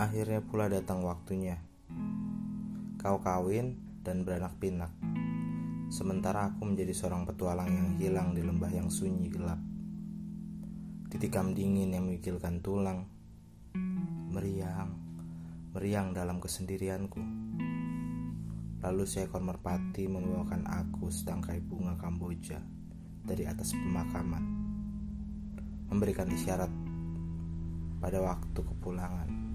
Akhirnya pula datang waktunya. Kau kawin dan beranak pinak. Sementara aku menjadi seorang petualang yang hilang di lembah yang sunyi gelap. Titikam dingin yang memikirkan tulang. Meriang, meriang dalam kesendirianku. Lalu seekor merpati membawakan aku setangkai bunga Kamboja dari atas pemakaman. Memberikan isyarat pada waktu kepulangan.